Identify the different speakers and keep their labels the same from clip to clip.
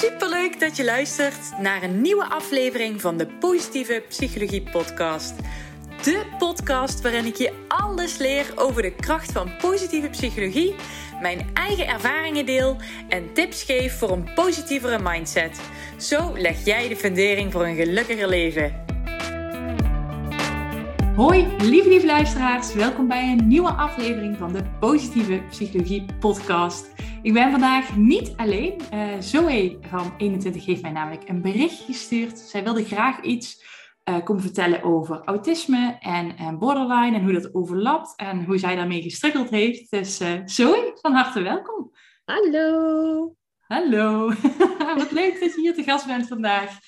Speaker 1: Superleuk dat je luistert naar een nieuwe aflevering van de Positieve Psychologie Podcast. De podcast waarin ik je alles leer over de kracht van positieve psychologie, mijn eigen ervaringen deel en tips geef voor een positievere mindset. Zo leg jij de fundering voor een gelukkiger leven. Hoi, lieve lieve luisteraars. Welkom bij een nieuwe aflevering van de Positieve Psychologie Podcast. Ik ben vandaag niet alleen. Uh, Zoe van 21 heeft mij namelijk een bericht gestuurd. Zij wilde graag iets uh, komen vertellen over autisme en, en, borderline en hoe dat overlapt en hoe zij daarmee gestruggeld heeft. Dus uh, Zoe, van harte welkom.
Speaker 2: Hallo.
Speaker 1: Hallo. Wat leuk dat je hier te gast bent vandaag.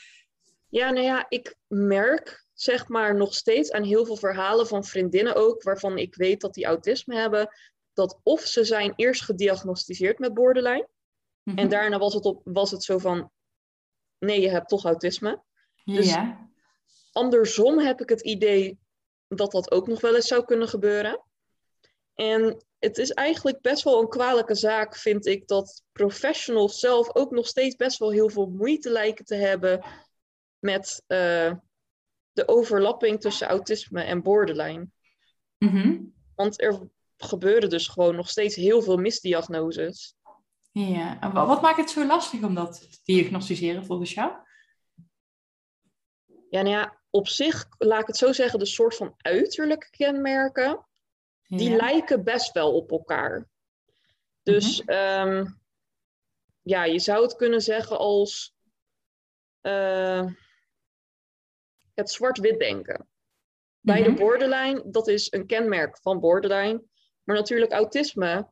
Speaker 2: Ja, nou ja, ik merk zeg maar nog steeds aan heel veel verhalen van vriendinnen ook, waarvan ik weet dat die autisme hebben, dat of ze zijn eerst gediagnosticeerd met borderline, en mhm. daarna was het, op, was het zo van, nee, je hebt toch autisme. Dus ja. andersom heb ik het idee dat dat ook nog wel eens zou kunnen gebeuren. En het is eigenlijk best wel een kwalijke zaak, vind ik, dat professionals zelf ook nog steeds best wel heel veel moeite lijken te hebben met uh, de overlapping tussen autisme en borderline. Mhm. Want er gebeuren dus gewoon nog steeds heel veel misdiagnoses.
Speaker 1: Ja, en wat maakt het zo lastig om dat te diagnosticeren volgens jou?
Speaker 2: Ja, nou ja, op zich, laat ik het zo zeggen, de soort van uiterlijke kenmerken, die lijken best wel op elkaar. Dus mm ja, je zou het kunnen zeggen als uh, het zwart-wit denken. Bij de mhm. borderline, dat is een kenmerk van borderline. Maar natuurlijk autisme,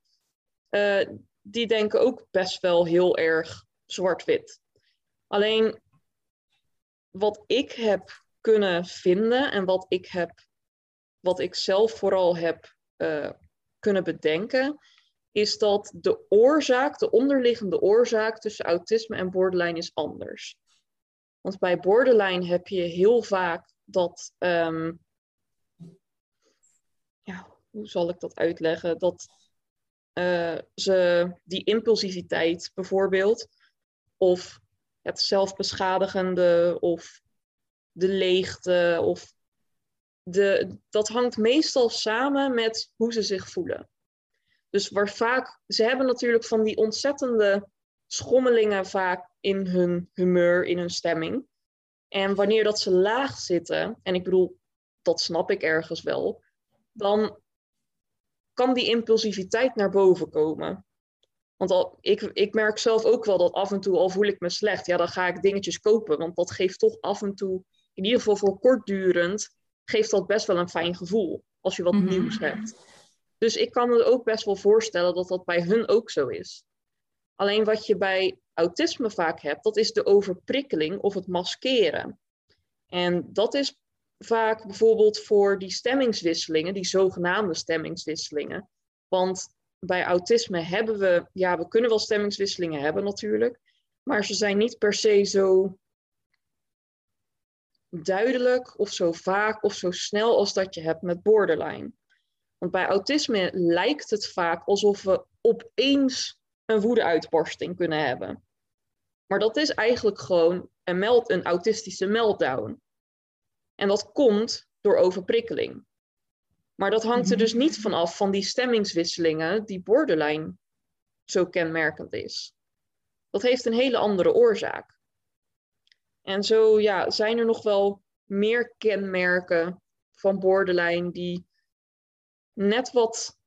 Speaker 2: uh, die denken ook best wel heel erg zwart-wit. Alleen wat ik heb kunnen vinden en wat ik heb, wat ik zelf vooral heb uh, kunnen bedenken, is dat de oorzaak, de onderliggende oorzaak tussen autisme en borderline is anders. Want bij borderline heb je heel vaak dat, um, ja, hoe zal ik dat uitleggen? Dat uh, ze die impulsiviteit bijvoorbeeld, of het zelfbeschadigende, of de leegte, of de, dat hangt meestal samen met hoe ze zich voelen. Dus waar vaak, ze hebben natuurlijk van die ontzettende schommelingen vaak in hun humeur, in hun stemming. En wanneer dat ze laag zitten, en ik bedoel, dat snap ik ergens wel, dan kan die impulsiviteit naar boven komen. Want al, ik, ik merk zelf ook wel dat af en toe, al voel ik me slecht, ja, dan ga ik dingetjes kopen. Want dat geeft toch af en toe, in ieder geval voor kortdurend, geeft dat best wel een fijn gevoel. Als je wat mhm. nieuws hebt. Dus ik kan me ook best wel voorstellen dat dat bij hun ook zo is. Alleen wat je bij autisme vaak hebt, dat is de overprikkeling of het maskeren. En dat is vaak bijvoorbeeld voor die stemmingswisselingen, die zogenaamde stemmingswisselingen. Want bij autisme hebben we, ja, we kunnen wel stemmingswisselingen hebben natuurlijk, maar ze zijn niet per se zo duidelijk of zo vaak of zo snel als dat je hebt met borderline. Want bij autisme lijkt het vaak alsof we opeens een woedeuitbarsting kunnen hebben. Maar dat is eigenlijk gewoon een, meld, een autistische meltdown. En dat komt door overprikkeling. Maar dat hangt er dus niet van af van die stemmingswisselingen die borderline zo kenmerkend is. Dat heeft een hele andere oorzaak. En zo ja, zijn er nog wel meer kenmerken van borderline die net wat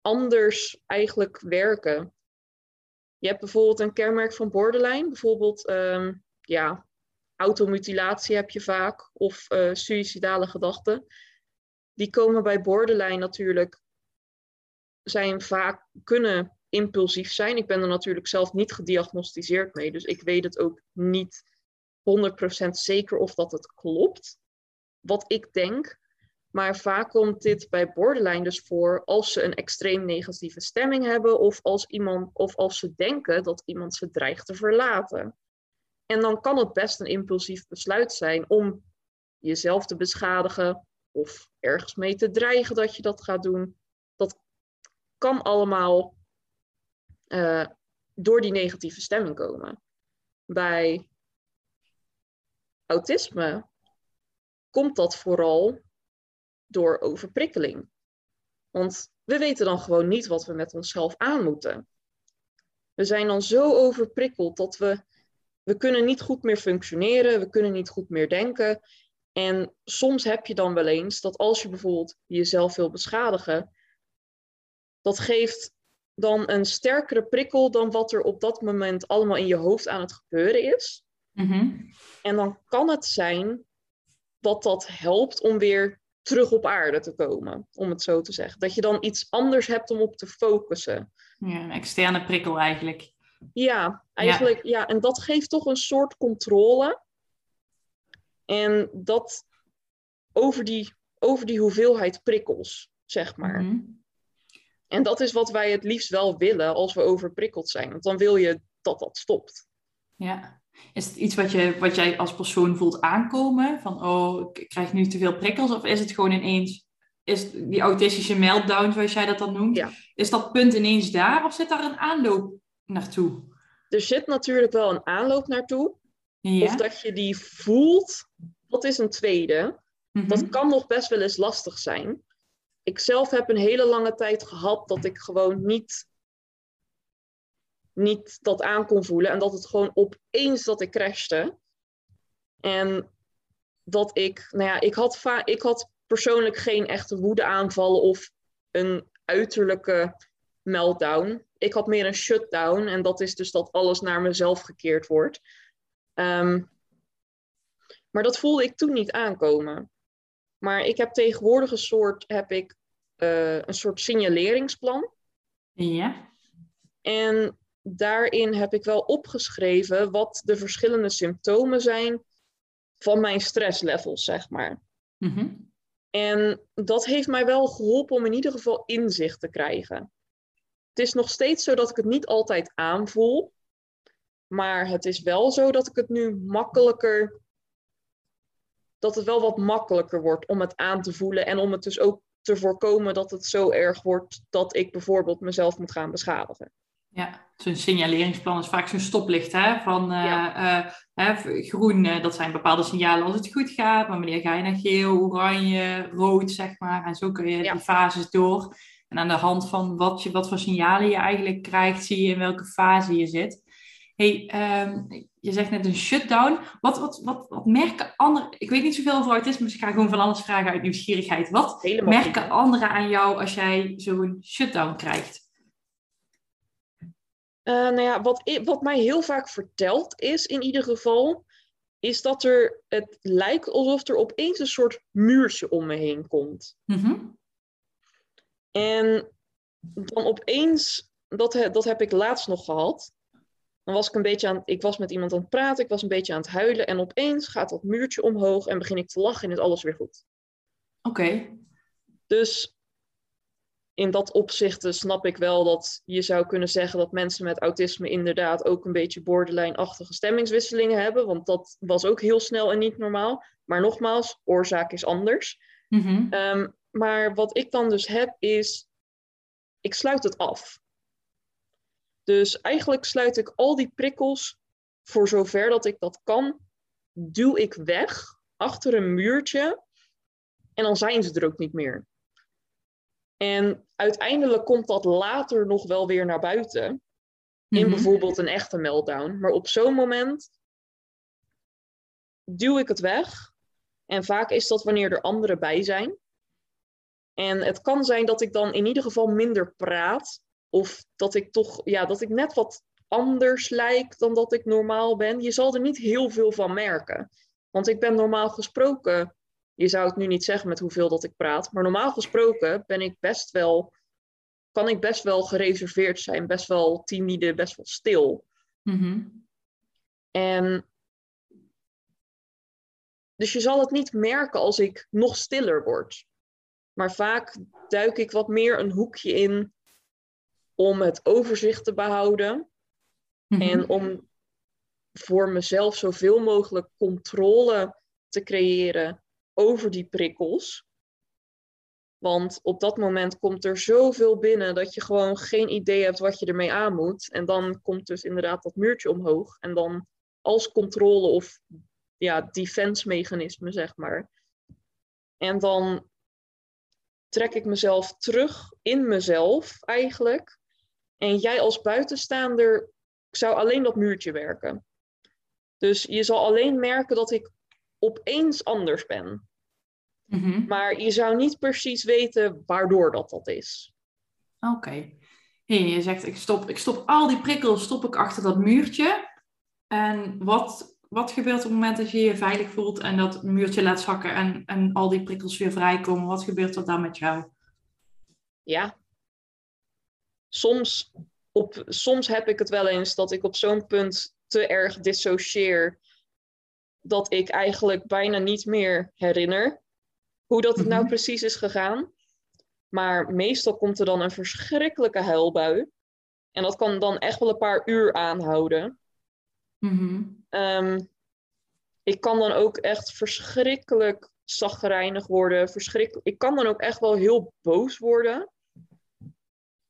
Speaker 2: anders eigenlijk werken. Je hebt bijvoorbeeld een kenmerk van borderline, bijvoorbeeld um, ja, automutilatie heb je vaak, of uh, suïcidale gedachten. Die komen bij borderline natuurlijk, zijn vaak, kunnen impulsief zijn. Ik ben er natuurlijk zelf niet gediagnosticeerd mee, dus ik weet het ook niet 100% zeker of dat het klopt, wat ik denk. Maar vaak komt dit bij borderline dus voor als ze een extreem negatieve stemming hebben of als, iemand, of als ze denken dat iemand ze dreigt te verlaten. En dan kan het best een impulsief besluit zijn om jezelf te beschadigen of ergens mee te dreigen dat je dat gaat doen. Dat kan allemaal uh, door die negatieve stemming komen. bij autisme komt dat vooral door overprikkeling. Want we weten dan gewoon niet wat we met onszelf aan moeten. We zijn dan zo overprikkeld dat we, we kunnen niet goed meer functioneren, we kunnen niet goed meer denken. En soms heb je dan wel eens dat als je bijvoorbeeld jezelf wil beschadigen, dat geeft dan een sterkere prikkel dan wat er op dat moment allemaal in je hoofd aan het gebeuren is.
Speaker 1: Mhm.
Speaker 2: En dan kan het zijn dat dat helpt om weer terug op aarde te komen, om het zo te zeggen. Dat je dan iets anders hebt om op te focussen.
Speaker 1: Ja, een externe prikkel eigenlijk.
Speaker 2: Ja, eigenlijk, ja. En dat geeft toch een soort controle. En dat over die, over die hoeveelheid prikkels, zeg maar.
Speaker 1: Mhm.
Speaker 2: En dat is wat wij het liefst wel willen als we overprikkeld zijn. Want dan wil je dat dat stopt.
Speaker 1: Ja. Is het iets wat, je, wat jij als persoon voelt aankomen? Van, oh, ik krijg nu te veel prikkels? Of is het gewoon ineens, is die autistische meltdown, zoals jij dat dan noemt,
Speaker 2: Ja.
Speaker 1: is dat punt ineens daar? Of zit daar een aanloop naartoe?
Speaker 2: Er zit natuurlijk wel een aanloop naartoe.
Speaker 1: Ja.
Speaker 2: Of dat je die voelt, dat is een tweede.
Speaker 1: Mhm.
Speaker 2: Dat kan nog best wel eens lastig zijn. Ik zelf heb een hele lange tijd gehad dat ik gewoon niet, niet dat aan kon voelen. En dat het gewoon opeens dat ik crashte. En dat ik, nou ja, ik had, va- ik had persoonlijk geen echte woedeaanvallen of een uiterlijke meltdown. Ik had meer een shutdown. En dat is dus dat alles naar mezelf gekeerd wordt. Ehm, maar dat voelde ik toen niet aankomen. Maar ik heb tegenwoordig een soort, heb ik, eh, een soort signaleringsplan.
Speaker 1: Ja.
Speaker 2: En daarin heb ik wel opgeschreven wat de verschillende symptomen zijn van mijn stresslevels, zeg maar.
Speaker 1: Mhm.
Speaker 2: En dat heeft mij wel geholpen om in ieder geval inzicht te krijgen. Het is nog steeds zo dat ik het niet altijd aanvoel. Maar het is wel zo dat ik het nu makkelijker. Dat het wel wat makkelijker wordt om het aan te voelen. En om het dus ook te voorkomen dat het zo erg wordt dat ik bijvoorbeeld mezelf moet gaan beschadigen.
Speaker 1: Ja, zo'n signaleringsplan is vaak zo'n stoplicht. Hè? Van eh,
Speaker 2: Ja.
Speaker 1: eh, groen, eh, dat zijn bepaalde signalen als het goed gaat. Maar wanneer ga je naar geel, oranje, rood, zeg maar. En zo kun je
Speaker 2: Ja.
Speaker 1: die fases door. En aan de hand van wat, je, wat voor signalen je eigenlijk krijgt, zie je in welke fase je zit. Hey, ehm, je zegt net een shutdown. Wat, wat, wat, wat merken anderen... Ik weet niet zoveel over autisme, dus ik ga gewoon van alles vragen uit nieuwsgierigheid. Wat
Speaker 2: Helemaal
Speaker 1: merken anderen aan jou als jij zo'n shutdown krijgt?
Speaker 2: Eh, nou ja, wat, wat mij heel vaak verteld is, in ieder geval, is dat er, het lijkt alsof er opeens een soort muurtje om me heen komt.
Speaker 1: Mhm.
Speaker 2: En dan opeens, dat, he- dat heb ik laatst nog gehad. Dan was ik een beetje aan, ik was met iemand aan het praten, ik was een beetje aan het huilen en opeens gaat dat muurtje omhoog en begin ik te lachen en is alles weer goed.
Speaker 1: Oké.
Speaker 2: Dus in dat opzicht snap ik wel dat je zou kunnen zeggen dat mensen met autisme inderdaad ook een beetje borderline-achtige stemmingswisselingen hebben, want dat was ook heel snel en niet normaal. Maar nogmaals, oorzaak is anders.
Speaker 1: Mhm.
Speaker 2: Ehm, maar wat ik dan dus heb is, ik sluit het af. Dus eigenlijk sluit ik al die prikkels, voor zover dat ik dat kan, duw ik weg achter een muurtje en dan zijn ze er ook niet meer. En uiteindelijk komt dat later nog wel weer naar buiten, in
Speaker 1: Mhm.
Speaker 2: bijvoorbeeld een echte meltdown. Maar op zo'n moment duw ik het weg. En vaak is dat wanneer er anderen bij zijn. En het kan zijn dat ik dan in ieder geval minder praat. Of dat ik toch, ja, dat ik net wat anders lijk dan dat ik normaal ben. Je zal er niet heel veel van merken. Want ik ben normaal gesproken, je zou het nu niet zeggen met hoeveel dat ik praat. Maar normaal gesproken ben ik best wel, kan ik best wel gereserveerd zijn. Best wel timide, best wel stil.
Speaker 1: Mhm.
Speaker 2: En dus je zal het niet merken als ik nog stiller word. Maar vaak duik ik wat meer een hoekje in om het overzicht te behouden.
Speaker 1: Mhm.
Speaker 2: En om voor mezelf zoveel mogelijk controle te creëren over die prikkels. Want op dat moment komt er zoveel binnen dat je gewoon geen idee hebt wat je ermee aan moet. En dan komt dus inderdaad dat muurtje omhoog. En dan als controle of ja, defense mechanisme, zeg maar. En dan trek ik mezelf terug in mezelf eigenlijk. En jij als buitenstaander zou alleen dat muurtje werken. Dus je zal alleen merken dat ik opeens anders ben.
Speaker 1: Mhm.
Speaker 2: Maar je zou niet precies weten waardoor dat dat is.
Speaker 1: Oké. Hey, je zegt, ik stop, ik stop al die prikkels stop ik achter dat muurtje. En wat, wat gebeurt op het moment dat je je veilig voelt en dat muurtje laat zakken en, en al die prikkels weer vrijkomen? Wat gebeurt er dan met jou?
Speaker 2: Ja. Soms, op, soms heb ik het wel eens dat ik op zo'n punt te erg dissocieer dat ik eigenlijk bijna niet meer herinner hoe dat het nou
Speaker 1: Mhm.
Speaker 2: precies is gegaan. Maar meestal komt er dan een verschrikkelijke huilbui. En dat kan dan echt wel een paar uur aanhouden.
Speaker 1: Mhm.
Speaker 2: Ehm, ik kan dan ook echt verschrikkelijk zagrijnig worden. Verschrikkelijk... Ik kan dan ook echt wel heel boos worden.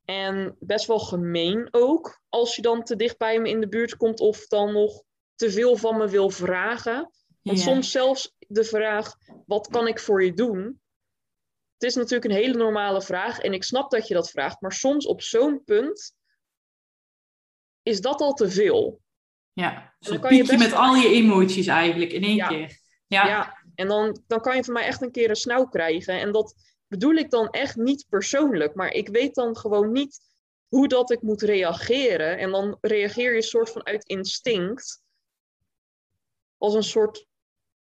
Speaker 2: En best wel gemeen ook. Als je dan te dicht bij me in de buurt komt of dan nog te veel van me wil vragen. Want soms zelfs de vraag, wat kan ik voor je doen? Het is natuurlijk een hele normale vraag en ik snap dat je dat vraagt. Maar soms op zo'n punt is dat al te veel.
Speaker 1: Ja,
Speaker 2: dan kan je best
Speaker 1: met al je emoties eigenlijk in één
Speaker 2: Ja.
Speaker 1: keer. Ja.
Speaker 2: Ja, en dan, dan kan je van mij echt een keer een snauw krijgen. En dat bedoel ik dan echt niet persoonlijk. Maar ik weet dan gewoon niet hoe dat ik moet reageren. En dan reageer je soort van uit instinct. Als een soort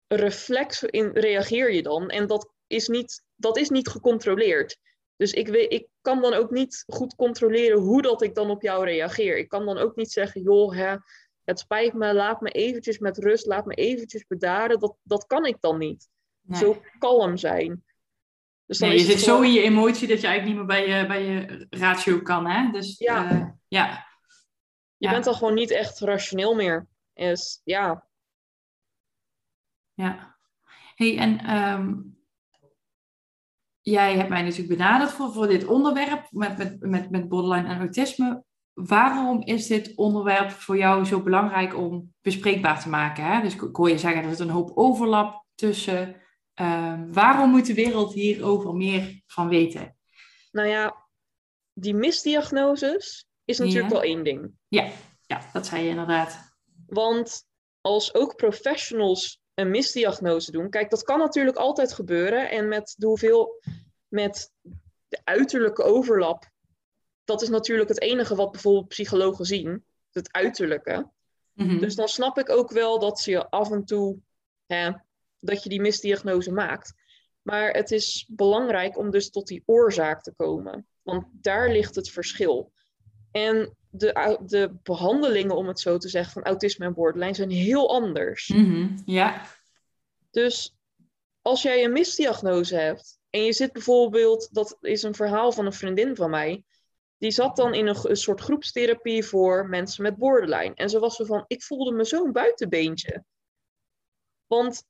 Speaker 2: reflex in, reageer je dan. En dat is niet, dat is niet gecontroleerd. Dus ik, weet, ik kan dan ook niet goed controleren hoe dat ik dan op jou reageer. Ik kan dan ook niet zeggen, joh, hè, het spijt me, laat me eventjes met rust, laat me eventjes bedaren. Dat, dat kan ik dan niet.
Speaker 1: Nee.
Speaker 2: Zo kalm zijn. Dus dan
Speaker 1: Nee, je zit zo in je emotie dat je eigenlijk niet meer bij je, bij je ratio kan, hè? Dus
Speaker 2: Ja.
Speaker 1: eh, ja.
Speaker 2: Je
Speaker 1: Ja.
Speaker 2: bent dan gewoon niet echt rationeel meer. Is, ja,
Speaker 1: Ja. Hey, en ehm, jij hebt mij natuurlijk benaderd voor, voor dit onderwerp met, met, met, met borderline en autisme. Waarom is dit onderwerp voor jou zo belangrijk om bespreekbaar te maken? Hè? Dus ik hoor je zeggen, er zit een hoop overlap tussen. Ehm, waarom moet de wereld hierover meer van weten?
Speaker 2: nou ja, die misdiagnoses is natuurlijk
Speaker 1: Ja.
Speaker 2: wel één ding.
Speaker 1: Ja, dat zei je inderdaad.
Speaker 2: Want als ook professionals een misdiagnose doen, kijk, dat kan natuurlijk altijd gebeuren. En met de hoeveel, met de uiterlijke overlap, dat is natuurlijk het enige wat bijvoorbeeld psychologen zien, het uiterlijke.
Speaker 1: Mhm.
Speaker 2: Dus dan snap ik ook wel dat ze je af en toe, hè, dat je die misdiagnose maakt. Maar het is belangrijk om dus tot die oorzaak te komen. Want daar ligt het verschil. En de, de behandelingen, om het zo te zeggen, van autisme en borderline zijn heel anders.
Speaker 1: Mhm, Ja.
Speaker 2: Dus als jij een misdiagnose hebt en je zit bijvoorbeeld, dat is een verhaal van een vriendin van mij, die zat dan in een, soort groepstherapie voor mensen met borderline. En ze was zo van, ik voelde me zo'n buitenbeentje. Want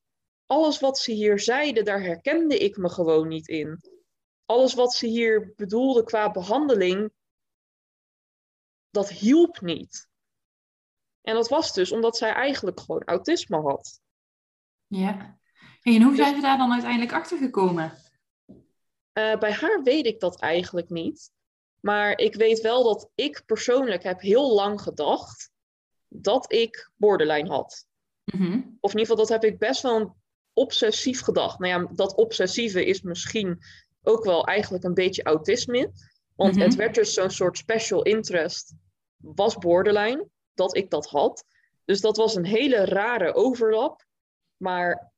Speaker 2: alles wat ze hier zeiden, daar herkende ik me gewoon niet in. Alles wat ze hier bedoelde qua behandeling, dat hielp niet. En dat was dus omdat zij eigenlijk gewoon autisme had.
Speaker 1: ja. En hoe
Speaker 2: Dus-
Speaker 1: zijn ze daar dan uiteindelijk achter gekomen?
Speaker 2: Eh, bij haar weet ik dat eigenlijk niet. Maar ik weet wel dat ik persoonlijk heb heel lang gedacht dat ik borderline had.
Speaker 1: Mhm.
Speaker 2: Of in ieder geval, dat heb ik best wel obsessief gedacht. Nou ja, dat obsessieve is misschien ook wel eigenlijk een beetje autisme. Want
Speaker 1: Mhm.
Speaker 2: het werd dus zo'n soort special interest, was borderline, dat ik dat had. Dus dat was een hele rare overlap. Maar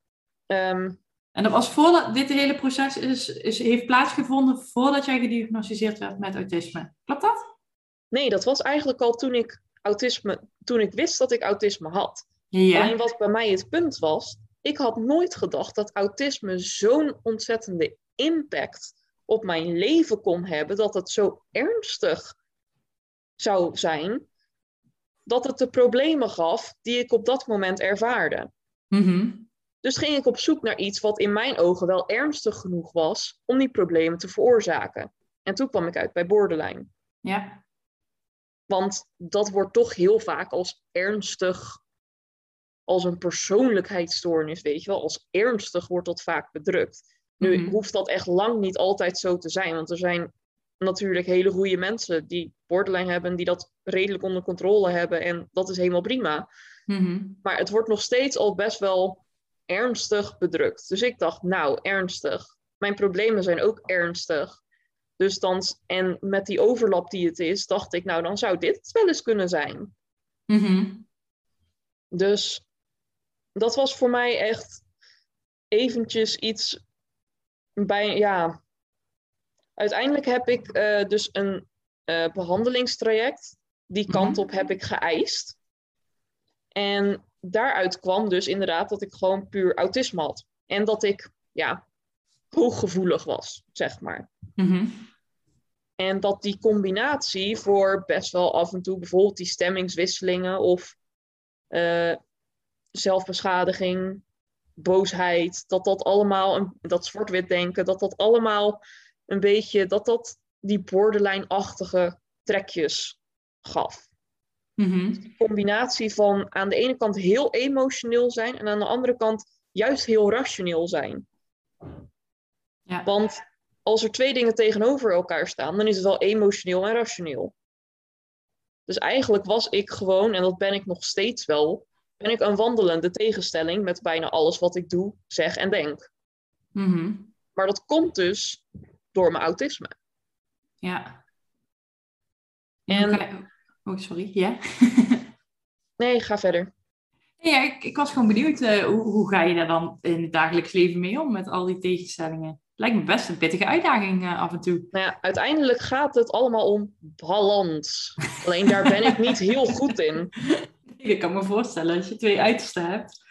Speaker 2: ehm,
Speaker 1: En dat was voordat dit hele proces is, is, heeft plaatsgevonden voordat jij gediagnosticeerd werd met autisme. Klopt dat?
Speaker 2: nee, dat was eigenlijk al toen ik autisme, toen ik wist dat ik autisme had.
Speaker 1: Ja.
Speaker 2: Alleen wat bij mij het punt was, ik had nooit gedacht dat autisme zo'n ontzettende impact op mijn leven kon hebben, dat het zo ernstig zou zijn, dat het de problemen gaf die ik op dat moment ervaarde.
Speaker 1: Mhm.
Speaker 2: Dus ging ik op zoek naar iets wat in mijn ogen wel ernstig genoeg was om die problemen te veroorzaken. En toen kwam ik uit bij borderline.
Speaker 1: Ja.
Speaker 2: Want dat wordt toch heel vaak als ernstig als een persoonlijkheidsstoornis, weet je wel. Als ernstig wordt dat vaak bedrukt. Nu
Speaker 1: Mhm.
Speaker 2: hoeft dat echt lang niet altijd zo te zijn, want er zijn natuurlijk hele goede mensen die borderline hebben, die dat redelijk onder controle hebben en dat is helemaal prima.
Speaker 1: Mhm.
Speaker 2: Maar het wordt nog steeds al best wel ernstig bedrukt. Dus ik dacht, nou, ernstig. Mijn problemen zijn ook ernstig. Dus dan, en met die overlap die het is, dacht ik, nou, dan zou dit wel eens kunnen zijn.
Speaker 1: Mhm.
Speaker 2: Dus dat was voor mij echt eventjes iets bij, ja. Uiteindelijk heb ik eh, dus een eh, behandelingstraject. Die kant
Speaker 1: Mhm.
Speaker 2: op heb ik geëist. En daaruit kwam dus inderdaad dat ik gewoon puur autisme had. En dat ik, ja, hooggevoelig was, zeg maar.
Speaker 1: Mhm.
Speaker 2: En dat die combinatie voor best wel af en toe bijvoorbeeld die stemmingswisselingen of eh, zelfbeschadiging, boosheid, dat dat allemaal, een, dat zwart-wit denken, dat dat allemaal een beetje, dat dat die borderline-achtige trekjes gaf. Die combinatie van aan de ene kant heel emotioneel zijn en aan de andere kant juist heel rationeel zijn.
Speaker 1: Ja.
Speaker 2: Want als er twee dingen tegenover elkaar staan, dan is het wel emotioneel en rationeel. Dus eigenlijk was ik gewoon, en dat ben ik nog steeds wel, ben ik een wandelende tegenstelling met bijna alles wat ik doe, zeg en denk.
Speaker 1: Mhm.
Speaker 2: Maar dat komt dus door mijn autisme.
Speaker 1: Ja.
Speaker 2: En-
Speaker 1: Oh, sorry. Ja?
Speaker 2: Nee, ga verder.
Speaker 1: Ja, ik, ik was gewoon benieuwd, eh, hoe, hoe ga je daar dan in het dagelijks leven mee om met al die tegenstellingen? Lijkt me best een pittige uitdaging eh, af en toe.
Speaker 2: Nou ja, uiteindelijk gaat het allemaal om balans. Alleen daar ben ik niet heel goed in.
Speaker 1: Ik kan me voorstellen als je twee uitersten hebt.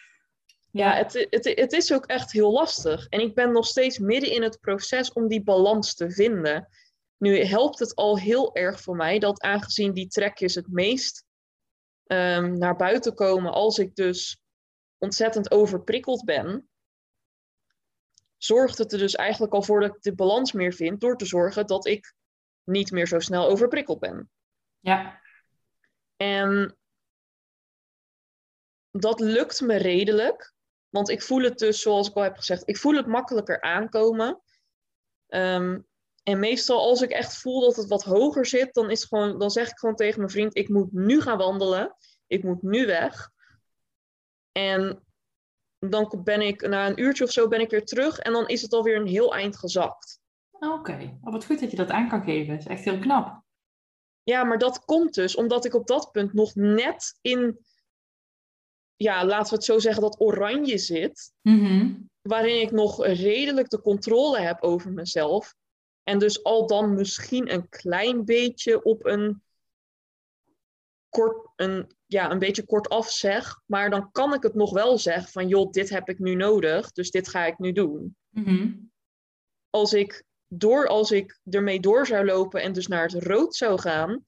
Speaker 2: Ja, het, het, het is ook echt heel lastig. En ik ben nog steeds midden in het proces om die balans te vinden. Nu helpt het al heel erg voor mij dat aangezien die trekjes het meest ehm, naar buiten komen als ik dus ontzettend overprikkeld ben, zorgt het er dus eigenlijk al voor dat ik de balans meer vind door te zorgen dat ik niet meer zo snel overprikkeld ben.
Speaker 1: Ja.
Speaker 2: En dat lukt me redelijk. Want ik voel het dus, zoals ik al heb gezegd, ik voel het makkelijker aankomen. Ehm, en meestal als ik echt voel dat het wat hoger zit, dan, is gewoon, dan zeg ik gewoon tegen mijn vriend, ik moet nu gaan wandelen. Ik moet nu weg. En dan ben ik, na een uurtje of zo ben ik weer terug. En dan is het alweer een heel eind gezakt.
Speaker 1: Oké. Oh, wat goed dat je dat aan kan geven. Dat is echt heel knap.
Speaker 2: Ja, maar dat komt dus omdat ik op dat punt nog net in, ja, laten we het zo zeggen, dat oranje zit.
Speaker 1: Mhm.
Speaker 2: Waarin ik nog redelijk de controle heb over mezelf. En dus al dan misschien een klein beetje op een kort, een, ja, een beetje kortaf zeg. Maar dan kan ik het nog wel zeggen van, joh, dit heb ik nu nodig, dus dit ga ik nu doen.
Speaker 1: Mhm.
Speaker 2: Als ik, door, als ik ermee door zou lopen en dus naar het rood zou gaan,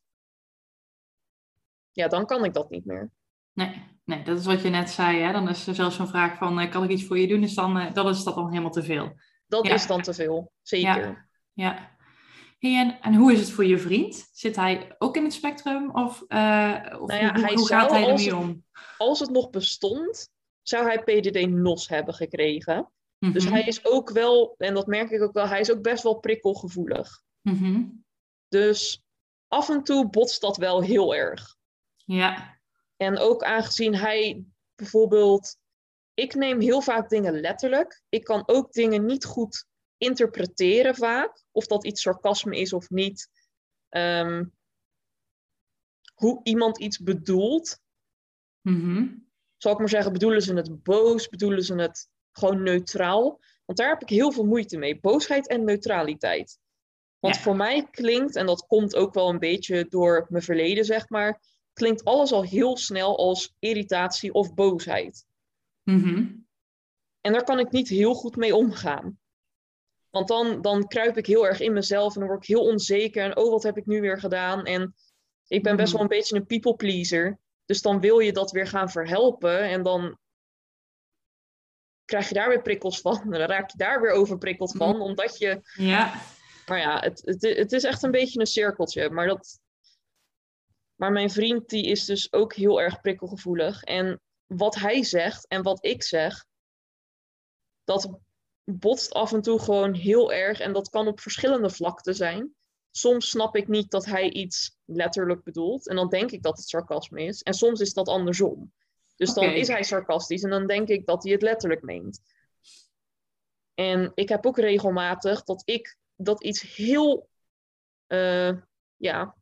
Speaker 2: ja, dan kan ik dat niet meer.
Speaker 1: Nee, nee, dat is wat je net zei. Hè? Dan is er zelfs zo'n vraag van, eh, kan ik iets voor je doen? Dus dan, eh, dan is dat dan helemaal te veel.
Speaker 2: Dat
Speaker 1: Ja.
Speaker 2: is dan te veel, zeker.
Speaker 1: Ja. Hey, en, en hoe is het voor je vriend? Zit hij ook in het spectrum? Of, eh, of
Speaker 2: Nou ja,
Speaker 1: hoe, gaat hij ermee
Speaker 2: het-
Speaker 1: om?
Speaker 2: Als het nog bestond, zou hij PDD-NOS hebben gekregen. Dus
Speaker 1: Mhm.
Speaker 2: hij is ook wel, en dat merk ik ook wel, hij is ook best wel prikkelgevoelig.
Speaker 1: Mhm.
Speaker 2: Dus af en toe botst dat wel heel erg.
Speaker 1: Ja.
Speaker 2: En ook aangezien hij bijvoorbeeld, ik neem heel vaak dingen letterlijk. Ik kan ook dingen niet goed interpreteren vaak. Of dat iets sarcasme is of niet. Ehm, hoe iemand iets bedoelt.
Speaker 1: Mhm.
Speaker 2: Zal ik maar zeggen, bedoelen ze het boos? Bedoelen ze het gewoon neutraal? Want daar heb ik heel veel moeite mee. Boosheid en neutraliteit. Want
Speaker 1: Ja.
Speaker 2: voor mij klinkt, en dat komt ook wel een beetje door mijn verleden, zeg maar, klinkt alles al heel snel als irritatie of boosheid.
Speaker 1: Mhm.
Speaker 2: En daar kan ik niet heel goed mee omgaan. Want dan, dan kruip ik heel erg in mezelf en dan word ik heel onzeker. En oh, wat heb ik nu weer gedaan? En ik ben best wel een beetje een people pleaser. Dus dan wil je dat weer gaan verhelpen. En dan krijg je daar weer prikkels van. En dan raak je daar weer overprikkeld van. Omdat je
Speaker 1: Ja.
Speaker 2: maar ja, het, het, het is echt een beetje een cirkeltje. Maar, dat... maar mijn vriend die is dus ook heel erg prikkelgevoelig. En wat hij zegt en wat ik zeg, dat botst af en toe gewoon heel erg. En dat kan op verschillende vlakten zijn. Soms snap ik niet dat hij iets letterlijk bedoelt. En dan denk ik dat het sarcasme is. En soms is dat andersom. Dus dan is hij sarcastisch en dan denk ik dat hij het letterlijk meent. En ik heb ook regelmatig dat ik dat iets heel eh, ja,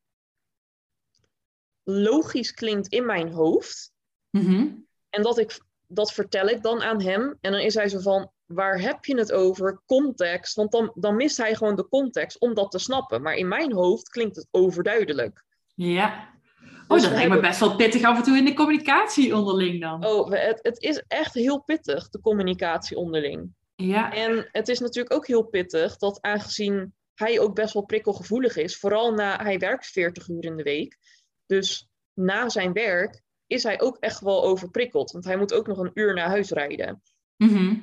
Speaker 2: logisch klinkt in mijn hoofd.
Speaker 1: Mhm.
Speaker 2: En dat, ik, dat vertel ik dan aan hem. En dan is hij zo van, waar heb je het over? Context. Want dan, dan mist hij gewoon de context om dat te snappen. Maar in mijn hoofd klinkt het overduidelijk.
Speaker 1: Ja. Oh,
Speaker 2: Dus
Speaker 1: dat lijkt me best wel pittig af en toe in de communicatie onderling dan.
Speaker 2: Oh, het, het is echt heel pittig, de communicatie onderling.
Speaker 1: Ja.
Speaker 2: En het is natuurlijk ook heel pittig dat aangezien hij ook best wel prikkelgevoelig is, vooral na hij werkt 40 uur in de week. Dus na zijn werk is hij ook echt wel overprikkeld, want hij moet ook nog een uur naar huis rijden.
Speaker 1: Mhm.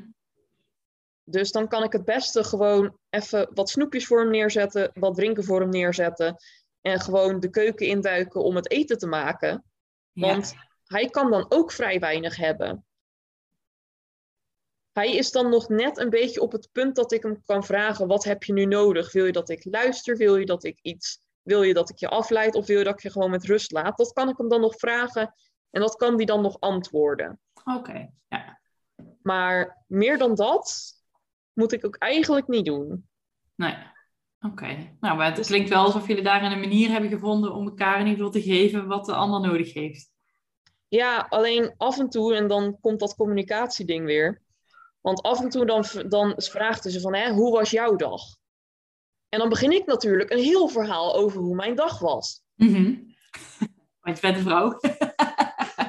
Speaker 2: Dus dan kan ik het beste gewoon even wat snoepjes voor hem neerzetten, wat drinken voor hem neerzetten en gewoon de keuken induiken om het eten te maken.
Speaker 1: Ja.
Speaker 2: Want hij kan dan ook vrij weinig hebben. Hij is dan nog net een beetje op het punt dat ik hem kan vragen: wat heb je nu nodig? Wil je dat ik luister? Wil je dat ik iets? Wil je dat ik je afleid? Of wil je dat ik je gewoon met rust laat? Dat kan ik hem dan nog vragen en dat kan hij dan nog antwoorden.
Speaker 1: Oké. Ja.
Speaker 2: Maar meer dan dat moet ik ook eigenlijk niet doen.
Speaker 1: Nee. Oké. Nou, maar het klinkt wel alsof jullie daar een manier hebben gevonden om elkaar in ieder geval te geven wat de ander nodig heeft.
Speaker 2: Ja, alleen af en toe, en dan komt dat communicatieding weer. Want af en toe dan, dan vraagt ze van, hè, hoe was jouw dag? En dan begin ik natuurlijk een heel verhaal over hoe mijn dag was.
Speaker 1: Mhm. Want je bent een vrouw.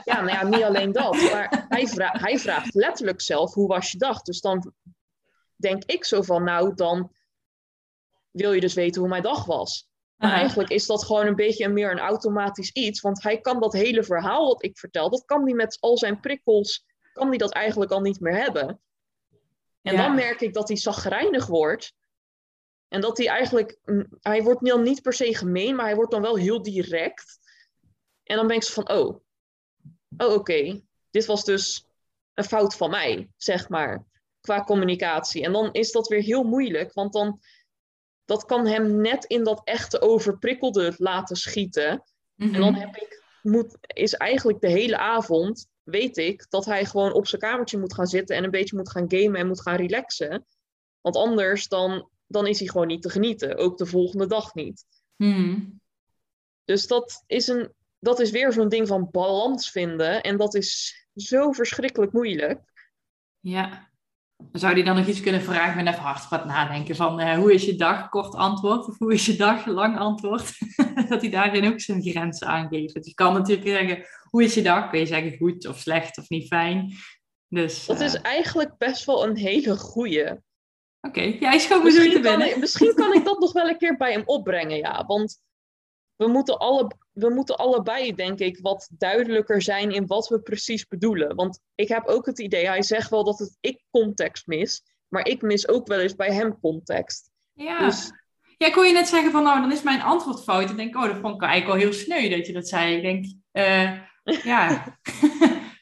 Speaker 2: Ja, nou ja, niet alleen dat. Maar hij, vra- hij vraagt letterlijk zelf, hoe was je dag? Dus dan denk ik zo van, nou, dan wil je dus weten hoe mijn dag was. Maar eigenlijk is dat gewoon een beetje meer een automatisch iets. Want hij kan dat hele verhaal wat ik vertel, dat kan hij met al zijn prikkels, kan hij dat eigenlijk al niet meer hebben. En
Speaker 1: Ja.
Speaker 2: dan merk ik dat hij zagrijnig wordt. En dat hij eigenlijk, mm, hij wordt dan niet per se gemeen, maar hij wordt dan wel heel direct. En dan ben ik zo van, oh, oh oké, dit was dus een fout van mij, zeg maar, qua communicatie. En dan is dat weer heel moeilijk, want dan, dat kan hem net in dat echte overprikkelde laten schieten.
Speaker 1: Mhm.
Speaker 2: En dan heb ik, moet, is eigenlijk de hele avond, weet ik, dat hij gewoon op zijn kamertje moet gaan zitten en een beetje moet gaan gamen en moet gaan relaxen. Want anders dan, dan is hij gewoon niet te genieten, ook de volgende dag niet.
Speaker 1: Mhm.
Speaker 2: Dus dat is, een, dat is weer zo'n ding van balans vinden en dat is zo verschrikkelijk moeilijk.
Speaker 1: Ja. Zou die dan nog iets kunnen vragen? Ik ben even hard wat nadenken van eh, hoe is je dag? Kort antwoord. Of hoe is je dag? Lang antwoord. dat hij daarin ook zijn grenzen aangeeft. Dus je kan natuurlijk zeggen, hoe is je dag? Kun je zeggen goed of slecht of niet fijn. Dus,
Speaker 2: Dat
Speaker 1: eh,
Speaker 2: is eigenlijk best wel een hele goeie.
Speaker 1: Oké, jij is gewoon bedoeld te
Speaker 2: Misschien kan,
Speaker 1: binnen.
Speaker 2: ik, misschien kan ik dat nog wel een keer bij hem opbrengen, ja. Want we moeten, alle, we moeten allebei, denk ik, wat duidelijker zijn in wat we precies bedoelen. Want ik heb ook het idee, hij zegt wel dat het ik context mis, maar ik mis ook wel eens bij hem context.
Speaker 1: Ja.
Speaker 2: Dus
Speaker 1: ja, hoor je net zeggen van, nou, dan is mijn antwoord fout. Ik denk, oh, dat vond ik eigenlijk wel heel sneu dat je dat zei. Ik denk, eh, ja.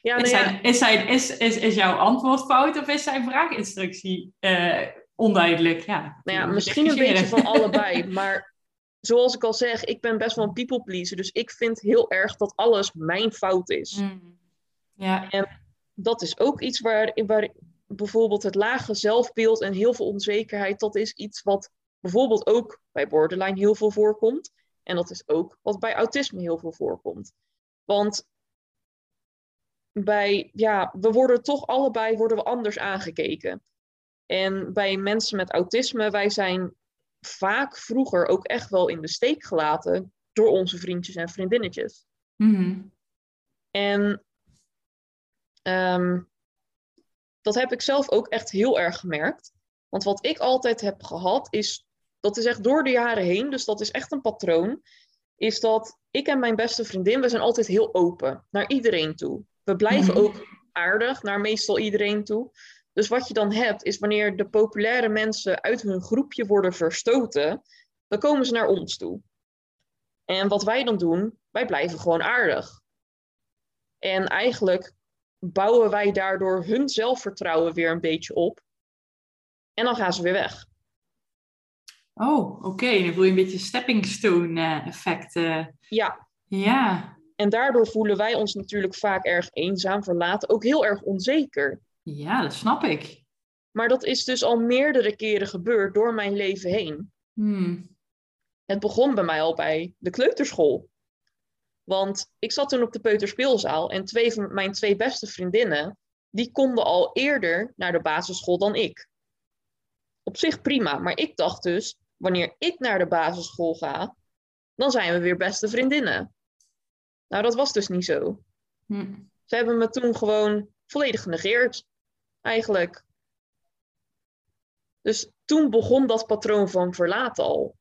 Speaker 2: ja,
Speaker 1: is,
Speaker 2: nou ja,
Speaker 1: zijn, is, zijn, is, is, is jouw antwoord fout of is zijn vraaginstructie eh, onduidelijk? Ja,
Speaker 2: nou ja, misschien een beetje van allebei. Maar zoals ik al zeg, ik ben best wel een people pleaser. Dus ik vind heel erg dat alles mijn fout is.
Speaker 1: Mm. Ja,
Speaker 2: dat is ook iets waar, waar bijvoorbeeld het lage zelfbeeld en heel veel onzekerheid, dat is iets wat bijvoorbeeld ook bij borderline heel veel voorkomt. En dat is ook wat bij autisme heel veel voorkomt. Want bij, ja, we worden toch allebei worden we anders aangekeken. En bij mensen met autisme, wij zijn vaak vroeger ook echt wel in de steek gelaten door onze vriendjes en vriendinnetjes.
Speaker 1: Mhm.
Speaker 2: En ehm, dat heb ik zelf ook echt heel erg gemerkt. Want wat ik altijd heb gehad is, dat is echt door de jaren heen, dus dat is echt een patroon, is dat ik en mijn beste vriendin, we zijn altijd heel open naar iedereen toe. We blijven
Speaker 1: Mhm.
Speaker 2: ook aardig naar meestal iedereen toe. Dus wat je dan hebt, is wanneer de populaire mensen uit hun groepje worden verstoten, dan komen ze naar ons toe. En wat wij dan doen, wij blijven gewoon aardig. En eigenlijk bouwen wij daardoor hun zelfvertrouwen weer een beetje op. En dan gaan ze weer weg.
Speaker 1: Oh, oké. Dan voel je een beetje stepping stone uh, effect. Uh.
Speaker 2: Ja.
Speaker 1: Ja.
Speaker 2: En daardoor voelen wij ons natuurlijk vaak erg eenzaam, verlaten, ook heel erg onzeker.
Speaker 1: Ja, dat snap ik.
Speaker 2: Maar dat is dus al meerdere keren gebeurd door mijn leven heen.
Speaker 1: Hmm.
Speaker 2: Het begon bij mij al bij de kleuterschool. Want ik zat toen op de peuterspeelzaal en twee van mijn twee beste vriendinnen, die konden al eerder naar de basisschool dan ik. Op zich prima, maar ik dacht dus, wanneer ik naar de basisschool ga, dan zijn we weer beste vriendinnen. Nou, dat was dus niet zo.
Speaker 1: Hm.
Speaker 2: Ze hebben me toen gewoon volledig genegeerd, eigenlijk. Dus toen begon dat patroon van verlaten al.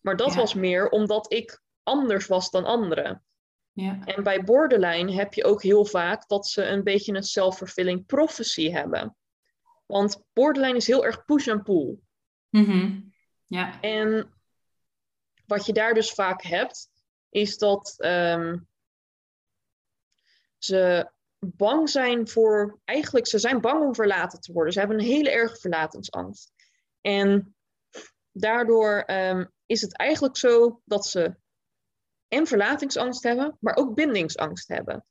Speaker 2: Maar dat
Speaker 1: Ja.
Speaker 2: was meer omdat ik anders was dan anderen.
Speaker 1: Ja.
Speaker 2: En bij borderline heb je ook heel vaak dat ze een beetje een self-fulfilling prophecy hebben. Want borderline is heel erg push en pull.
Speaker 1: Mhm. Ja.
Speaker 2: En wat je daar dus vaak hebt, is dat ehm, ze bang zijn voor. Eigenlijk, ze zijn bang om verlaten te worden. Ze hebben een hele erge verlatingsangst. En daardoor ehm, is het eigenlijk zo dat ze en verlatingsangst hebben, maar ook bindingsangst hebben.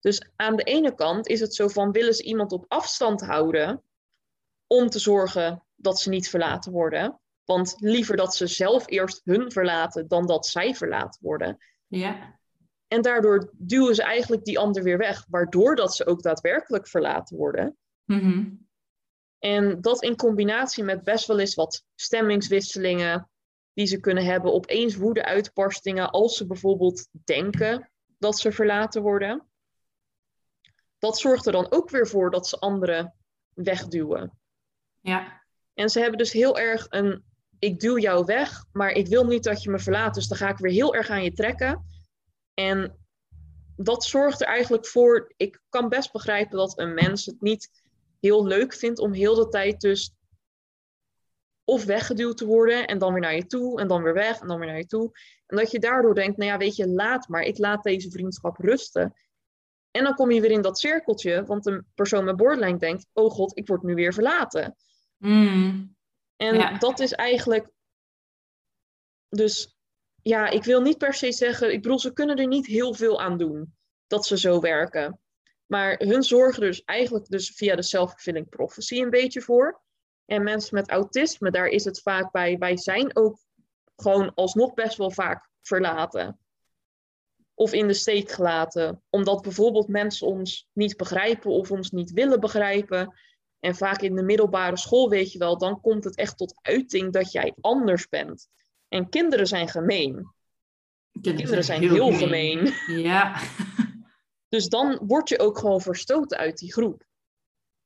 Speaker 2: Dus aan de ene kant is het zo van willen ze iemand op afstand houden om te zorgen dat ze niet verlaten worden. Want liever dat ze zelf eerst hun verlaten dan dat zij verlaten worden.
Speaker 1: Ja.
Speaker 2: En daardoor duwen ze eigenlijk die ander weer weg, waardoor dat ze ook daadwerkelijk verlaten worden.
Speaker 1: Mhm.
Speaker 2: En dat in combinatie met best wel eens wat stemmingswisselingen die ze kunnen hebben, opeens woede-uitbarstingen als ze bijvoorbeeld denken dat ze verlaten worden. Dat zorgt er dan ook weer voor dat ze anderen wegduwen.
Speaker 1: Ja.
Speaker 2: En ze hebben dus heel erg een, ik duw jou weg, maar ik wil niet dat je me verlaat, dus dan ga ik weer heel erg aan je trekken. En dat zorgt er eigenlijk voor, ik kan best begrijpen dat een mens het niet heel leuk vindt om heel de tijd dus of weggeduwd te worden en dan weer naar je toe en dan weer weg en dan weer naar je toe. En dat je daardoor denkt, nou ja, weet je, laat maar, ik laat deze vriendschap rusten. En dan kom je weer in dat cirkeltje, want een persoon met borderline denkt, oh god, ik word nu weer verlaten.
Speaker 1: Mm.
Speaker 2: En
Speaker 1: Ja.
Speaker 2: dat is eigenlijk. Dus ja, ik wil niet per se zeggen. Ik bedoel, ze kunnen er niet heel veel aan doen dat ze zo werken. Maar hun zorgen dus eigenlijk dus via de self-fulfilling prophecy een beetje voor. En mensen met autisme, daar is het vaak bij. Wij zijn ook gewoon alsnog best wel vaak verlaten. Of in de steek gelaten. Omdat bijvoorbeeld mensen ons niet begrijpen of ons niet willen begrijpen. En vaak in de middelbare school, weet je wel, dan komt het echt tot uiting dat jij anders bent. En kinderen zijn gemeen. Kinderen zijn heel gemeen.
Speaker 1: Ja.
Speaker 2: Dus dan word je ook gewoon verstoten uit die groep.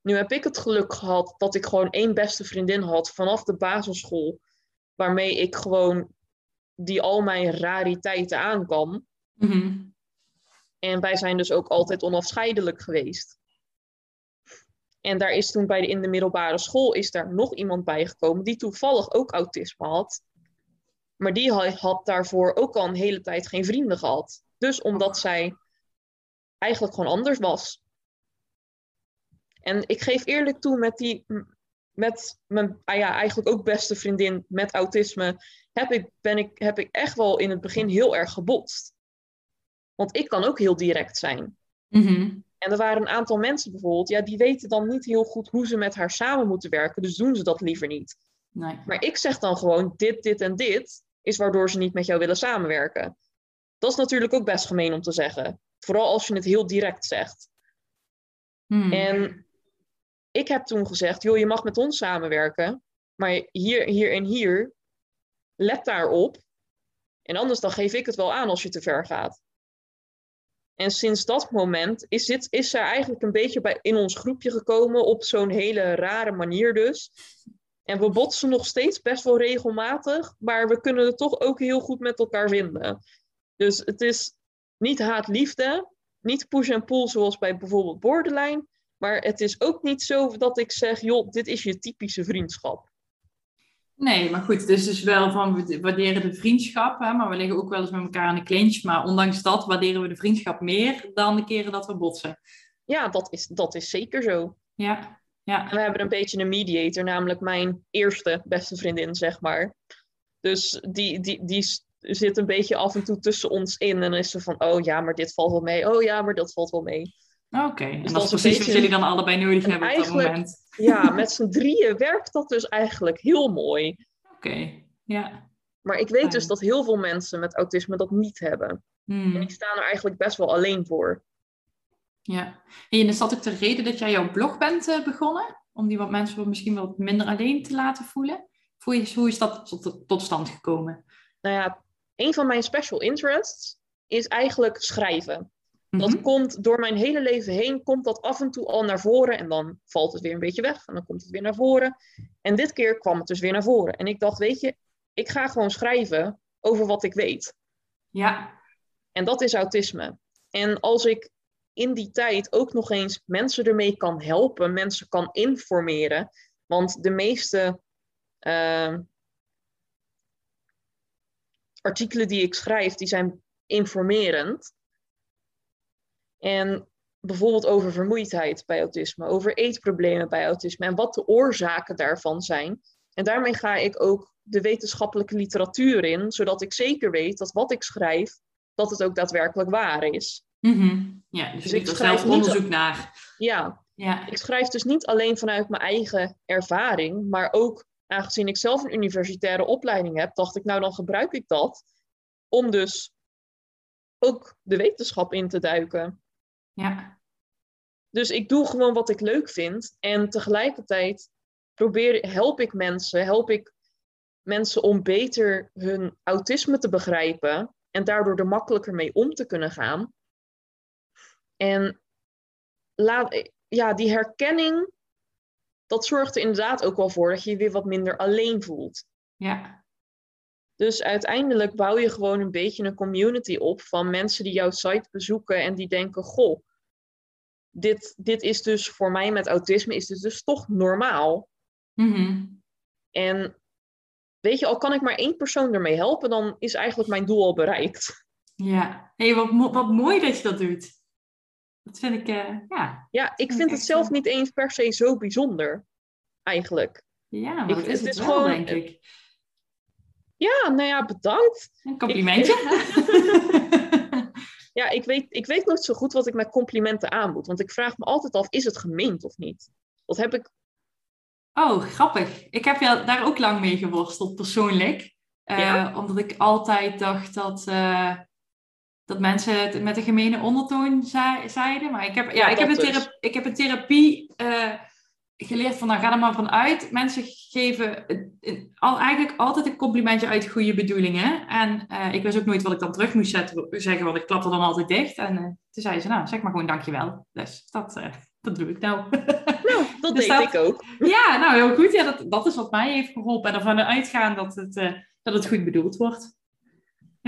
Speaker 2: Nu heb ik het geluk gehad dat ik gewoon één beste vriendin had vanaf de basisschool. Waarmee ik gewoon die al mijn rariteiten aan kan.
Speaker 1: Mhm.
Speaker 2: En wij zijn dus ook altijd onafscheidelijk geweest. En daar is toen bij de, in de middelbare school is daar nog iemand bijgekomen die toevallig ook autisme had. Maar die ha- had daarvoor ook al een hele tijd geen vrienden gehad. Dus omdat zij eigenlijk gewoon anders was. En ik geef eerlijk toe met die, met mijn ah ja, eigenlijk ook beste vriendin met autisme, heb ik, ben ik, heb ik echt wel in het begin heel erg gebotst. Want ik kan ook heel direct zijn.
Speaker 1: Mhm.
Speaker 2: En er waren een aantal mensen bijvoorbeeld, ja, die weten dan niet heel goed hoe ze met haar samen moeten werken, dus doen ze dat liever niet.
Speaker 1: Nee.
Speaker 2: Maar ik zeg dan gewoon, dit, dit en dit is waardoor ze niet met jou willen samenwerken. Dat is natuurlijk ook best gemeen om te zeggen. Vooral als je het heel direct zegt.
Speaker 1: Mhm.
Speaker 2: En ik heb toen gezegd, joh, je mag met ons samenwerken, maar hier, hier en hier, let daarop. En anders dan geef ik het wel aan als je te ver gaat. En sinds dat moment is, dit, is zij eigenlijk een beetje bij, in ons groepje gekomen op zo'n hele rare manier dus. En we botsen nog steeds best wel regelmatig, maar we kunnen het toch ook heel goed met elkaar vinden. Dus het is niet haat-liefde, niet push en pull zoals bij bijvoorbeeld borderline. Maar het is ook niet zo dat ik zeg, joh, dit is je typische vriendschap.
Speaker 1: Nee, maar goed, het is dus wel van we waarderen de vriendschap, hè, maar we liggen ook wel eens met elkaar aan de clinch. Maar ondanks dat waarderen we de vriendschap meer dan de keren dat we botsen.
Speaker 2: Ja, dat is, dat is zeker zo.
Speaker 1: Ja, ja.
Speaker 2: En we hebben een beetje een mediator, namelijk mijn eerste beste vriendin, zeg maar. Dus die, die, die zit een beetje af en toe tussen ons in. En dan is ze van, oh ja, maar dit valt wel mee. Oh ja, maar dat valt wel mee.
Speaker 1: Oké, en dus dat, is precies wat jullie dan allebei nodig hebben op dat moment.
Speaker 2: Ja, met z'n drieën werkt dat dus eigenlijk heel mooi.
Speaker 1: Oké, ja.
Speaker 2: Maar ik weet dus dat heel veel mensen met autisme dat niet hebben.
Speaker 1: Hmm.
Speaker 2: En die staan er eigenlijk best wel alleen voor.
Speaker 1: Ja, en is dat ook de reden dat jij jouw blog bent uh, begonnen? Om die wat mensen misschien wat minder alleen te laten voelen? Hoe is dat tot, tot stand gekomen?
Speaker 2: Nou ja, een van mijn special interests is eigenlijk schrijven. Dat
Speaker 1: Mhm.
Speaker 2: komt door mijn hele leven heen, komt dat af en toe al naar voren en dan valt het weer een beetje weg en dan komt het weer naar voren. En dit keer kwam het dus weer naar voren. En ik dacht, weet je, ik ga gewoon schrijven over wat ik weet.
Speaker 1: Ja,
Speaker 2: En dat is autisme. En als ik in die tijd ook nog eens mensen ermee kan helpen, mensen kan informeren, want de meeste ehm, artikelen die ik schrijf, die zijn informerend. En bijvoorbeeld over vermoeidheid bij autisme, over eetproblemen bij autisme en wat de oorzaken daarvan zijn. En daarmee ga ik ook de wetenschappelijke literatuur in, zodat ik zeker weet dat wat ik schrijf, dat het ook daadwerkelijk waar is.
Speaker 1: Mhm. ja dus,
Speaker 2: Dus ik schrijf
Speaker 1: zelf
Speaker 2: niet-
Speaker 1: onderzoek naar.
Speaker 2: Ja,
Speaker 1: Ja,
Speaker 2: ik schrijf dus niet alleen vanuit mijn eigen ervaring, maar ook aangezien ik zelf een universitaire opleiding heb, dacht ik, nou dan gebruik ik dat om dus ook de wetenschap in te duiken.
Speaker 1: ja,
Speaker 2: Dus ik doe gewoon wat ik leuk vind en tegelijkertijd probeer, help ik mensen, help ik mensen om beter hun autisme te begrijpen en daardoor er makkelijker mee om te kunnen gaan. En laat, ja, die herkenning, dat zorgt er inderdaad ook wel voor dat je je weer wat minder alleen voelt.
Speaker 1: ja,
Speaker 2: Dus uiteindelijk bouw je gewoon een beetje een community op van mensen die jouw site bezoeken en die denken: Goh, dit, dit is dus voor mij met autisme is dit dus toch normaal.
Speaker 1: Mhm.
Speaker 2: En weet je, al kan ik maar één persoon ermee helpen, dan is eigenlijk mijn doel al bereikt.
Speaker 1: ja. Hey, wat, mo- wat mooi dat je dat doet. Dat vind ik, eh, ja.
Speaker 2: Ja, ik
Speaker 1: vind
Speaker 2: het zelf
Speaker 1: eh,
Speaker 2: niet eens per se zo bijzonder, eigenlijk.
Speaker 1: Ja, maar
Speaker 2: Ik-
Speaker 1: dat is
Speaker 2: het is
Speaker 1: wel,
Speaker 2: gewoon-
Speaker 1: denk ik.
Speaker 2: Ja, nou ja, bedankt.
Speaker 1: Een complimentje.
Speaker 2: Ja, ik weet, ik weet nooit zo goed wat ik met complimenten aan moet. Want ik vraag me altijd af, is het gemeend of niet? Dat heb ik
Speaker 1: Oh, grappig. Ik heb daar ook lang mee geworsteld, persoonlijk. Eh,
Speaker 2: Ja?
Speaker 1: Omdat ik altijd dacht dat, dat mensen het met een gemene ondertoon zei- zeiden. Maar ik heb, ja,
Speaker 2: Ja,
Speaker 1: ik, heb een
Speaker 2: dus.
Speaker 1: ik heb een therapie eh, geleerd van, nou ga er maar vanuit. Mensen geven al, eigenlijk altijd een complimentje uit goede bedoelingen. En eh, ik wist ook nooit wat ik dan terug moest zetten, zeggen, want ik klap er dan altijd dicht. En eh, toen zei ze, nou zeg maar gewoon dankjewel. Dus dat, dat doe ik nou.
Speaker 2: Nou, dat
Speaker 1: Dus
Speaker 2: deed
Speaker 1: dat-
Speaker 2: ik ook.
Speaker 1: Ja, nou heel goed. Ja, dat, dat is wat mij heeft geholpen. En ervan uitgaan dat het, dat het goed bedoeld wordt.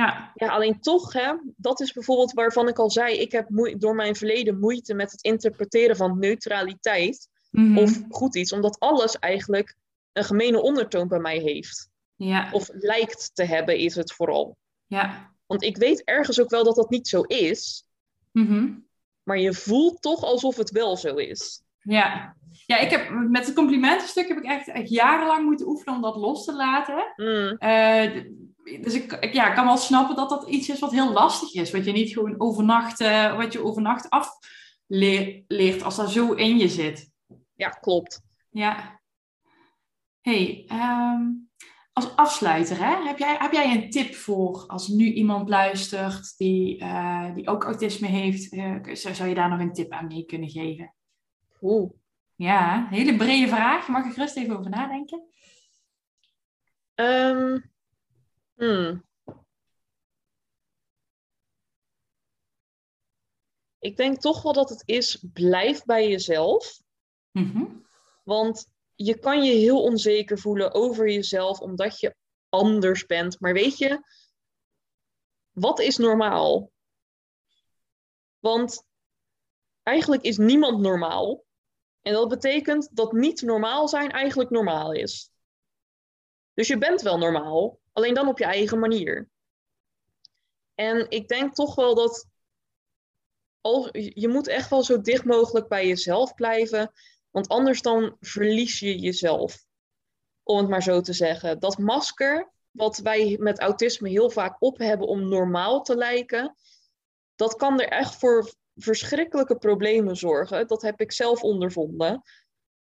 Speaker 1: Ja,
Speaker 2: Ja, alleen toch, hè, dat is bijvoorbeeld waarvan ik al zei, ik heb door mijn verleden moeite met het interpreteren van neutraliteit
Speaker 1: Mhm.
Speaker 2: of goed iets, omdat alles eigenlijk een gemene ondertoon bij mij heeft.
Speaker 1: ja,
Speaker 2: Of lijkt te hebben, is het vooral.
Speaker 1: ja.
Speaker 2: Want ik weet ergens ook wel dat dat niet zo is,
Speaker 1: Mhm.
Speaker 2: maar je voelt toch alsof het wel zo is.
Speaker 1: ja. Ja, ik heb met het complimentenstuk heb ik echt, echt jarenlang moeten oefenen om dat los te laten.
Speaker 2: Mm,
Speaker 1: Eh, dus ik, ik ja, kan wel snappen dat dat iets is wat heel lastig is. Wat je niet gewoon overnacht, eh, wat je overnacht afleert als dat zo in je zit.
Speaker 2: ja, klopt.
Speaker 1: Ja. Hey, ehm, als afsluiter, hè, heb, jij, heb jij een tip voor als nu iemand luistert die, eh, die ook autisme heeft? zou, zou je daar nog een tip aan mee kunnen geven?
Speaker 2: Oeh.
Speaker 1: Ja, hele brede vraag. Mag ik gerust even over nadenken?
Speaker 2: Ehm, hmm. Ik denk toch wel dat het is, blijf bij jezelf.
Speaker 1: Mhm.
Speaker 2: Want je kan je heel onzeker voelen over jezelf omdat je anders bent. Maar weet je, wat is normaal? Want eigenlijk is niemand normaal. En dat betekent dat niet normaal zijn eigenlijk normaal is. Dus je bent wel normaal, alleen dan op je eigen manier. En ik denk toch wel dat al, je moet echt wel zo dicht mogelijk bij jezelf blijven. Want anders dan verlies je jezelf. Om het maar zo te zeggen. Dat masker, wat wij met autisme heel vaak op hebben om normaal te lijken, dat kan er echt voor verschrikkelijke problemen zorgen. Dat heb ik zelf ondervonden.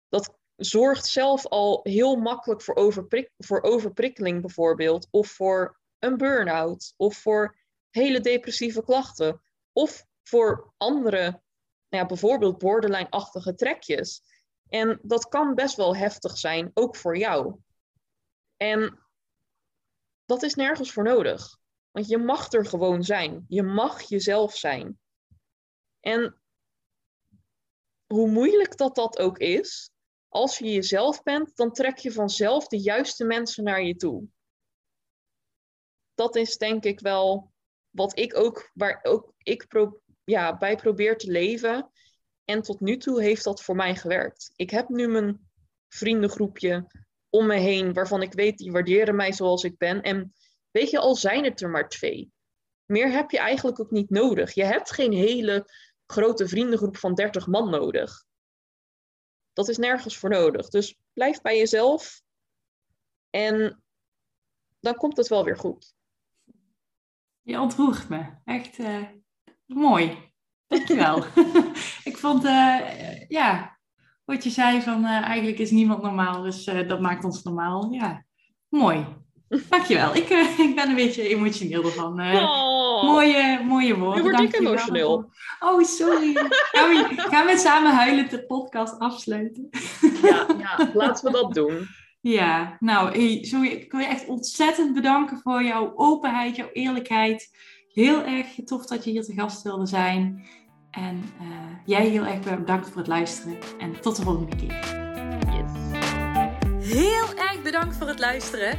Speaker 2: Dat zorgt zelf al heel makkelijk voor, overprik voor overprikkeling bijvoorbeeld. Of voor een burn-out. Of voor hele depressieve klachten. Of voor andere, nou ja, bijvoorbeeld borderline-achtige trekjes. En dat kan best wel heftig zijn, ook voor jou. En dat is nergens voor nodig. Want je mag er gewoon zijn. Je mag jezelf zijn. En hoe moeilijk dat dat ook is, als je jezelf bent, dan trek je vanzelf de juiste mensen naar je toe. Dat is denk ik wel wat ik ook, waar ook ik pro, ja, bij probeer te leven. En tot nu toe heeft dat voor mij gewerkt. Ik heb nu mijn vriendengroepje om me heen, waarvan ik weet, die waarderen mij zoals ik ben. En weet je, al zijn het er maar twee. Meer heb je eigenlijk ook niet nodig. Je hebt geen hele grote vriendengroep van 30 man nodig. Dat is nergens voor nodig. Dus blijf bij jezelf en dan komt het wel weer goed.
Speaker 1: Je ontroert me. Echt uh, mooi. Dankjewel. ik vond, uh, ja, wat je zei van uh, eigenlijk is niemand normaal, dus dat maakt ons normaal. Ja, mooi. Dankjewel. Ik, ik ben een beetje emotioneel ervan. Mooie, mooie woorden.
Speaker 2: Nu word ik emotioneel.
Speaker 1: Oh, sorry. Gaan we, gaan we samen huilen de podcast afsluiten?
Speaker 2: ja, ja, laten we dat doen.
Speaker 1: Ja, nou, sorry, ik wil je echt ontzettend bedanken voor jouw openheid, jouw eerlijkheid. Heel erg tof dat je hier te gast wilde zijn. En uh, jij heel erg bedankt voor het luisteren. En tot de volgende keer. Yes. Heel erg bedankt voor het luisteren.